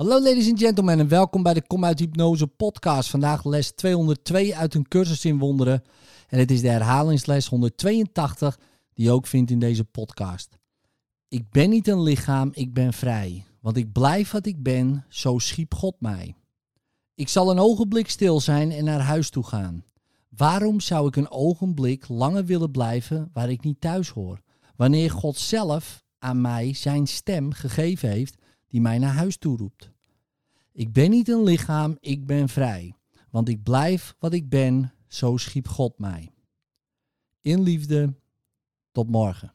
Hallo ladies and gentlemen en welkom bij de Kom uit Hypnose podcast. Vandaag les 202 uit een cursus in wonderen. En het is de herhalingsles 182 die je ook vindt in deze podcast. Ik ben niet een lichaam, ik ben vrij. Want ik blijf wat ik ben, zo schiep God mij. Ik zal een ogenblik stil zijn en naar huis toe gaan. Waarom zou ik een ogenblik langer willen blijven waar ik niet thuis hoor? Wanneer God zelf aan mij zijn stem gegeven heeft die mij naar huis toe roept. Ik ben niet een lichaam, ik ben vrij. Want ik blijf wat ik ben, zo schiep God mij. In liefde, tot morgen.